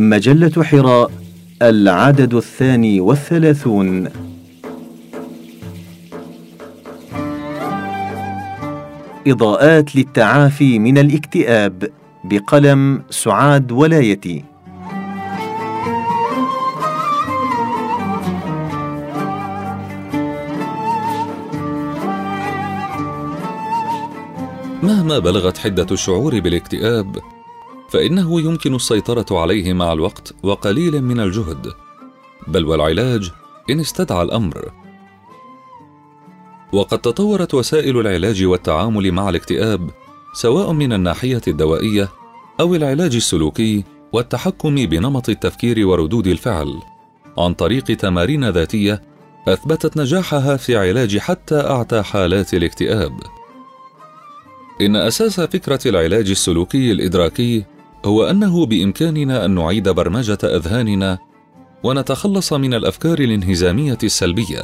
مجلة حراء العدد الثاني والثلاثون. إضاءات للتعافي من الاكتئاب بقلم سعاد ولايتي. مهما بلغت حدة الشعور بالاكتئاب فإنه يمكن السيطرة عليه مع الوقت وقليل من الجهد. بل والعلاج إن استدعى الأمر. وقد تطورت وسائل العلاج والتعامل مع الاكتئاب سواء من الناحية الدوائية أو العلاج السلوكي والتحكم بنمط التفكير وردود الفعل. عن طريق تمارين ذاتية أثبتت نجاحها في علاج حتى أعتى حالات الاكتئاب. إن أساس فكرة العلاج السلوكي الإدراكي هو أنه بإمكاننا أن نعيد برمجة أذهاننا ونتخلص من الأفكار الانهزامية السلبية.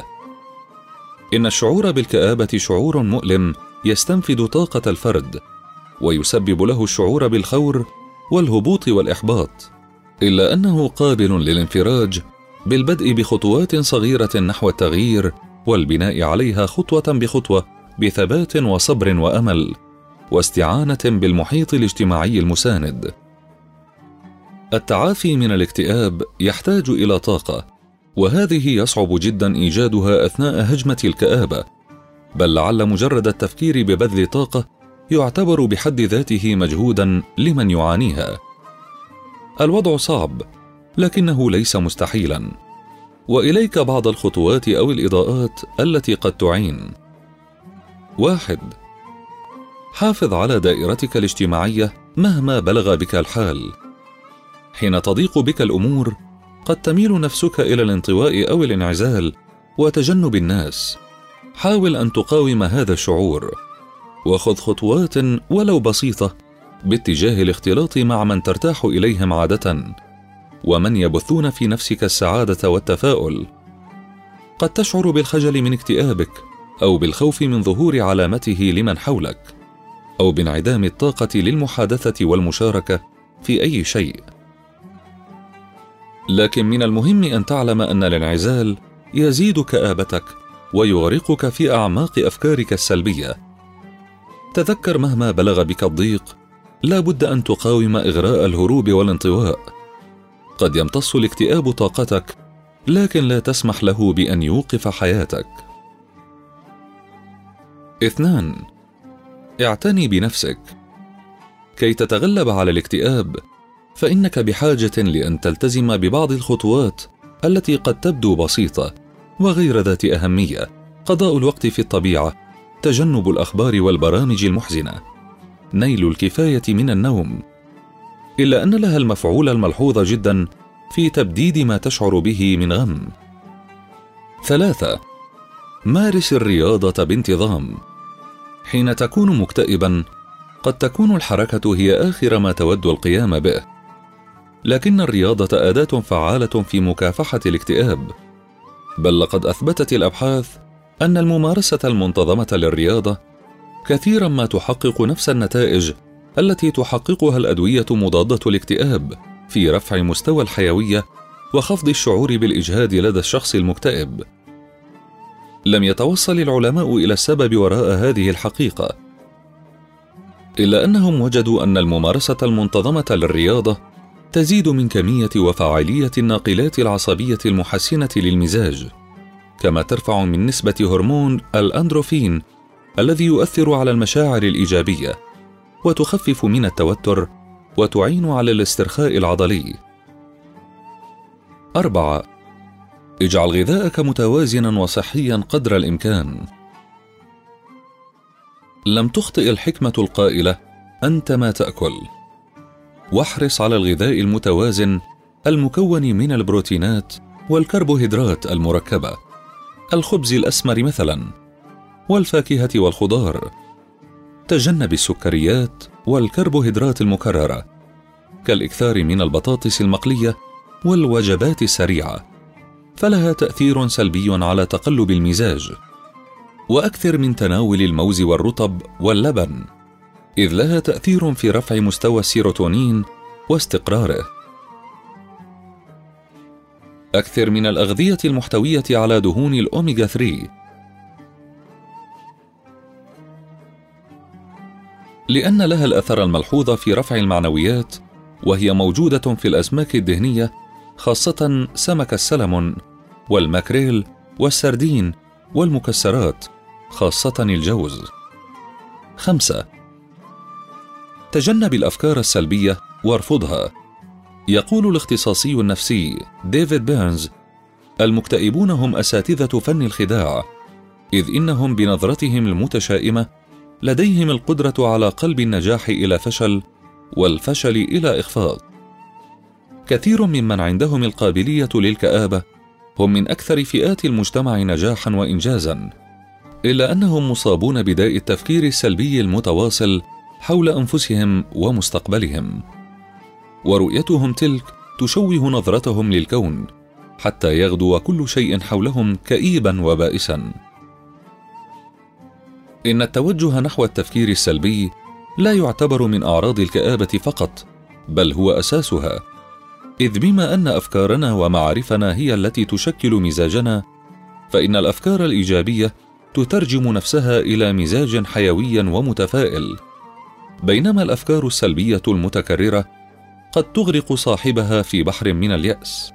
إن الشعور بالكآبة شعور مؤلم يستنفد طاقة الفرد ويسبب له الشعور بالخور والهبوط والإحباط، إلا أنه قابل للانفراج بالبدء بخطوات صغيرة نحو التغيير والبناء عليها خطوة بخطوة بثبات وصبر وأمل واستعانة بالمحيط الاجتماعي المساند. التعافي من الاكتئاب يحتاج إلى طاقة وهذه يصعب جدا إيجادها أثناء هجمة الكآبة. بل لعل مجرد التفكير ببذل طاقة يعتبر بحد ذاته مجهودا لمن يعانيها. الوضع صعب لكنه ليس مستحيلا. وإليك بعض الخطوات أو الإضاءات التي قد تعين. واحد حافظ على دائرتك الاجتماعية مهما بلغ بك الحال. حين تضيق بك الأمور قد تميل نفسك إلى الانطواء أو الانعزال وتجنب الناس. حاول أن تقاوم هذا الشعور وخذ خطوات ولو بسيطة باتجاه الاختلاط مع من ترتاح إليهم عادة ومن يبثون في نفسك السعادة والتفاؤل. قد تشعر بالخجل من اكتئابك أو بالخوف من ظهور علامته لمن حولك أو بانعدام الطاقة للمحادثة والمشاركة في أي شيء. لكن من المهم أن تعلم أن الانعزال يزيد كابتك ويغرقك في أعماق أفكارك السلبية. تذكر مهما بلغ بك الضيق لا بد أن تقاوم إغراء الهروب والانطواء. قد يمتص الاكتئاب طاقتك لكن لا تسمح له بأن يوقف حياتك. اثنان اعتني بنفسك. كي تتغلب على الاكتئاب فإنك بحاجة لأن تلتزم ببعض الخطوات التي قد تبدو بسيطة وغير ذات أهمية. قضاء الوقت في الطبيعة تجنب الأخبار والبرامج المحزنة. نيل الكفاية من النوم. إلا أن لها المفعول الملحوظ جدا في تبديد ما تشعر به من غم. ثلاثة مارس الرياضة بانتظام. حين تكون مكتئبا قد تكون الحركة هي آخر ما تود القيام به. لكن الرياضة أداة فعالة في مكافحة الاكتئاب. بل لقد أثبتت الأبحاث أن الممارسة المنتظمة للرياضة كثيرا ما تحقق نفس النتائج التي تحققها الأدوية مضادة الاكتئاب في رفع مستوى الحيوية وخفض الشعور بالإجهاد لدى الشخص المكتئب. لم يتوصل العلماء إلى السبب وراء هذه الحقيقة. إلا أنهم وجدوا أن الممارسة المنتظمة للرياضة تزيد من كمية وفاعلية الناقلات العصبية المحسنة للمزاج كما ترفع من نسبة هرمون الأندروفين الذي يؤثر على المشاعر الإيجابية وتخفف من التوتر وتعين على الاسترخاء العضلي. أربعة اجعل غذاءك متوازنا وصحيا قدر الإمكان. لم تخطئ الحكمة القائلة أنت ما تأكل. واحرص على الغذاء المتوازن المكون من البروتينات والكربوهيدرات المركبة. الخبز الأسمر مثلا والفاكهة والخضار. تجنب السكريات والكربوهيدرات المكررة كالإكثار من البطاطس المقلية والوجبات السريعة. فلها تأثير سلبي على تقلب المزاج. وأكثر من تناول الموز والرطب واللبن. إذ لها تأثير في رفع مستوى السيروتونين واستقراره. أكثر من الأغذية المحتوية على دهون الأوميغا 3 لأن لها الأثر الملحوظ في رفع المعنويات وهي موجودة في الأسماك الدهنية خاصة سمك السلمون والماكريل والسردين والمكسرات خاصة الجوز. خمسة تجنب الأفكار السلبية وارفضها. يقول الاختصاصي النفسي ديفيد بيرنز: المكتئبون هم أساتذة فن الخداع، إذ إنهم بنظرتهم المتشائمة لديهم القدرة على قلب النجاح إلى فشل والفشل إلى إخفاق. كثير ممن عندهم القابلية للكآبة هم من أكثر فئات المجتمع نجاحا وإنجازا، إلا أنهم مصابون بداء التفكير السلبي المتواصل حول أنفسهم ومستقبلهم. ورؤيتهم تلك تشوه نظرتهم للكون، حتى يغدو كل شيء حولهم كئيبا وبائسا. إن التوجه نحو التفكير السلبي لا يعتبر من أعراض الكآبة فقط، بل هو أساسها. إذ بما أن أفكارنا ومعارفنا هي التي تشكل مزاجنا، فإن الأفكار الإيجابية تترجم نفسها إلى مزاج حيوي ومتفائل، بينما الأفكار السلبية المتكررة قد تغرق صاحبها في بحر من اليأس.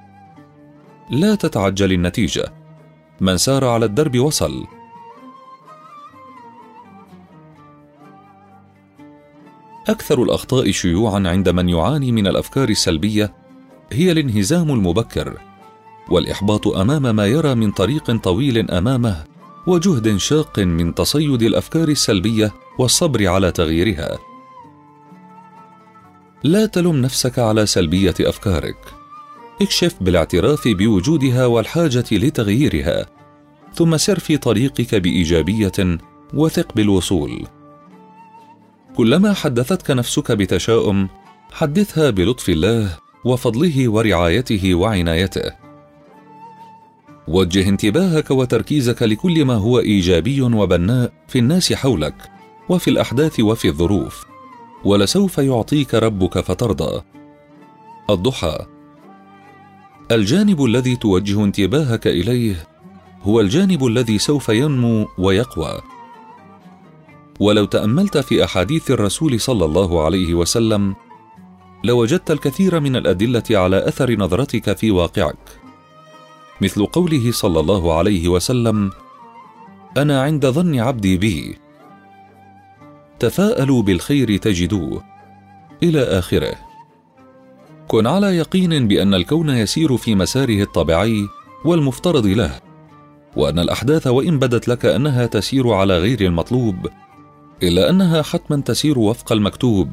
لا تتعجل النتيجة، من سار على الدرب وصل. أكثر الأخطاء شيوعًا عند من يعاني من الأفكار السلبية هي الانهزام المبكر والإحباط أمام ما يرى من طريق طويل أمامه وجهد شاق من تصيد الأفكار السلبية والصبر على تغييرها. لا تلم نفسك على سلبية أفكارك. اكشف بالاعتراف بوجودها والحاجة لتغييرها، ثم سر في طريقك بإيجابية وثق بالوصول. كلما حدثتك نفسك بتشاؤم حدثها بلطف الله وفضله ورعايته وعنايته وجه انتباهك وتركيزك لكل ما هو إيجابي وبناء في الناس حولك وفي الأحداث وفي الظروف ولسوف يعطيك ربك فترضى. الضحى. الجانب الذي توجه انتباهك إليه هو الجانب الذي سوف ينمو ويقوى. ولو تأملت في أحاديث الرسول صلى الله عليه وسلم لوجدت الكثير من الأدلة على أثر نظرتك في واقعك. مثل قوله صلى الله عليه وسلم أنا عند ظن عبدي بي تفاءلوا بالخير تجدوه. إلى آخره. كن على يقين بأن الكون يسير في مساره الطبيعي والمفترض له وأن الأحداث وإن بدت لك أنها تسير على غير المطلوب إلا أنها حتما تسير وفق المكتوب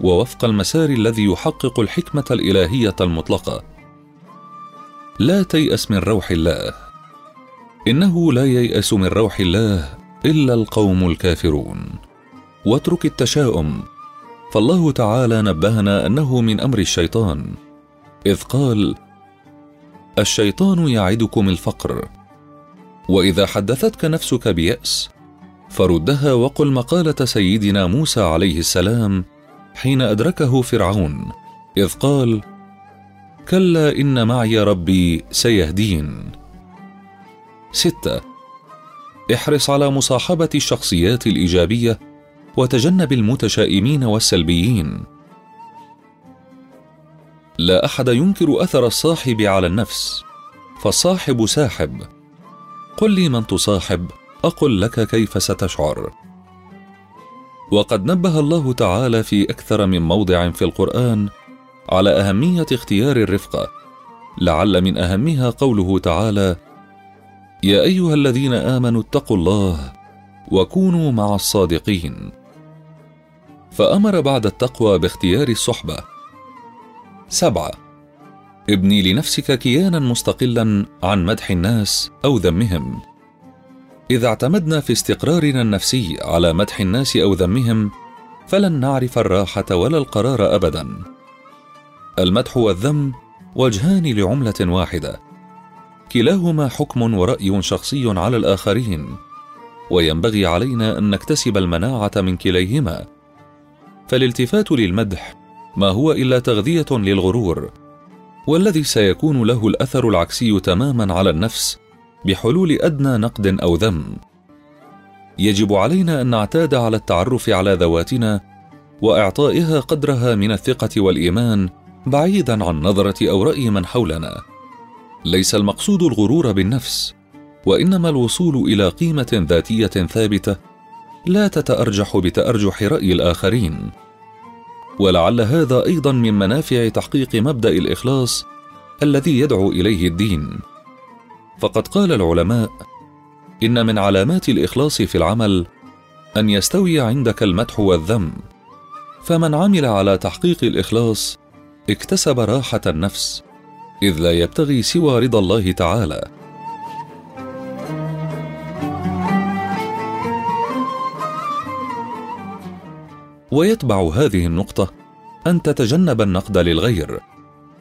ووفق المسار الذي يحقق الحكمة الإلهية المطلقة. لا تيأس من روح الله. إنه لا ييأس من روح الله إلا القوم الكافرون. واترك التشاؤم. فالله تعالى نبهنا أنه من أمر الشيطان. إذ قال الشيطان يعدكم الفقر. وإذا حدثتك نفسك بيأس فردها وقل مقالة سيدنا موسى عليه السلام حين أدركه فرعون إذ قال كلا إن معي ربي سيهدين. ستة. احرص على مصاحبة الشخصيات الإيجابية وتجنب المتشائمين والسلبيين. لا أحد ينكر أثر الصاحب على النفس. فالصاحب ساحب. قل لي من تصاحب أقل لك كيف ستشعر. وقد نبه الله تعالى في أكثر من موضع في القرآن على أهمية اختيار الرفقة. لعل من أهمها قوله تعالى يا أيها الذين آمنوا اتقوا الله وكونوا مع الصادقين فأمر بعد التقوى باختيار الصحبة. سبعة. ابني لنفسك كيانا مستقلا عن مدح الناس أو ذمهم. إذا اعتمدنا في استقرارنا النفسي على مدح الناس أو ذمهم فلن نعرف الراحة ولا القرار ابدا. المدح والذم وجهان لعملة واحدة. كلاهما حكم ورأي شخصي على الآخرين. وينبغي علينا أن نكتسب المناعة من كليهما فالالتفات للمدح ما هو إلا تغذية للغرور والذي سيكون له الأثر العكسي تماما على النفس بحلول أدنى نقد أو ذم. يجب علينا أن نعتاد على التعرف على ذواتنا وإعطائها قدرها من الثقة والإيمان بعيدا عن نظرة أو رأي من حولنا. ليس المقصود الغرور بالنفس وإنما الوصول إلى قيمة ذاتية ثابتة لا تتأرجح بتأرجح رأي الآخرين. ولعل هذا أيضا من منافع تحقيق مبدأ الإخلاص الذي يدعو إليه الدين. فقد قال العلماء إن من علامات الإخلاص في العمل أن يستوي عندك المدح والذم. فمن عمل على تحقيق الإخلاص اكتسب راحة النفس إذ لا يبتغي سوى رضا الله تعالى. ويتبع هذه النقطة أن تتجنب النقد للغير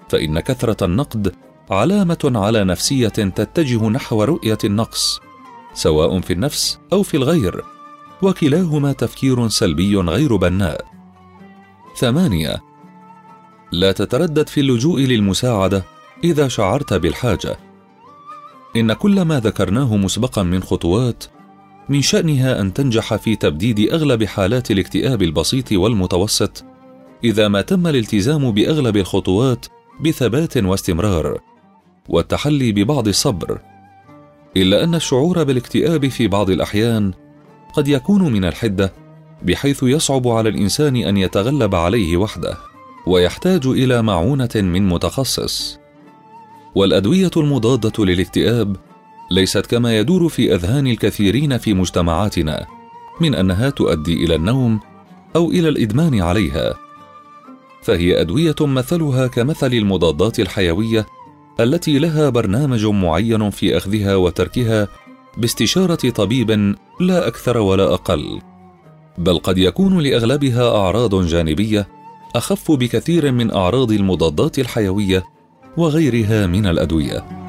فإن كثرة النقد علامة على نفسية تتجه نحو رؤية النقص سواء في النفس أو في الغير وكلاهما تفكير سلبي غير بناء. ثمانية لا تتردد في اللجوء للمساعدة إذا شعرت بالحاجة. إن كل ما ذكرناه مسبقا من خطوات من شأنها أن تنجح في تبديد أغلب حالات الاكتئاب البسيط والمتوسط إذا ما تم الالتزام بأغلب الخطوات بثبات واستمرار والتحلي ببعض الصبر إلا أن الشعور بالاكتئاب في بعض الأحيان قد يكون من الحدة بحيث يصعب على الإنسان أن يتغلب عليه وحده ويحتاج إلى معونة من متخصص. والأدوية المضادة للاكتئاب ليست كما يدور في أذهان الكثيرين في مجتمعاتنا من أنها تؤدي إلى النوم أو إلى الإدمان عليها. فهي أدوية مثلها كمثل المضادات الحيوية التي لها برنامج معين في أخذها وتركها باستشارة طبيب لا أكثر ولا أقل. بل قد يكون لأغلبها أعراض جانبية أخف بكثير من أعراض المضادات الحيوية وغيرها من الأدوية.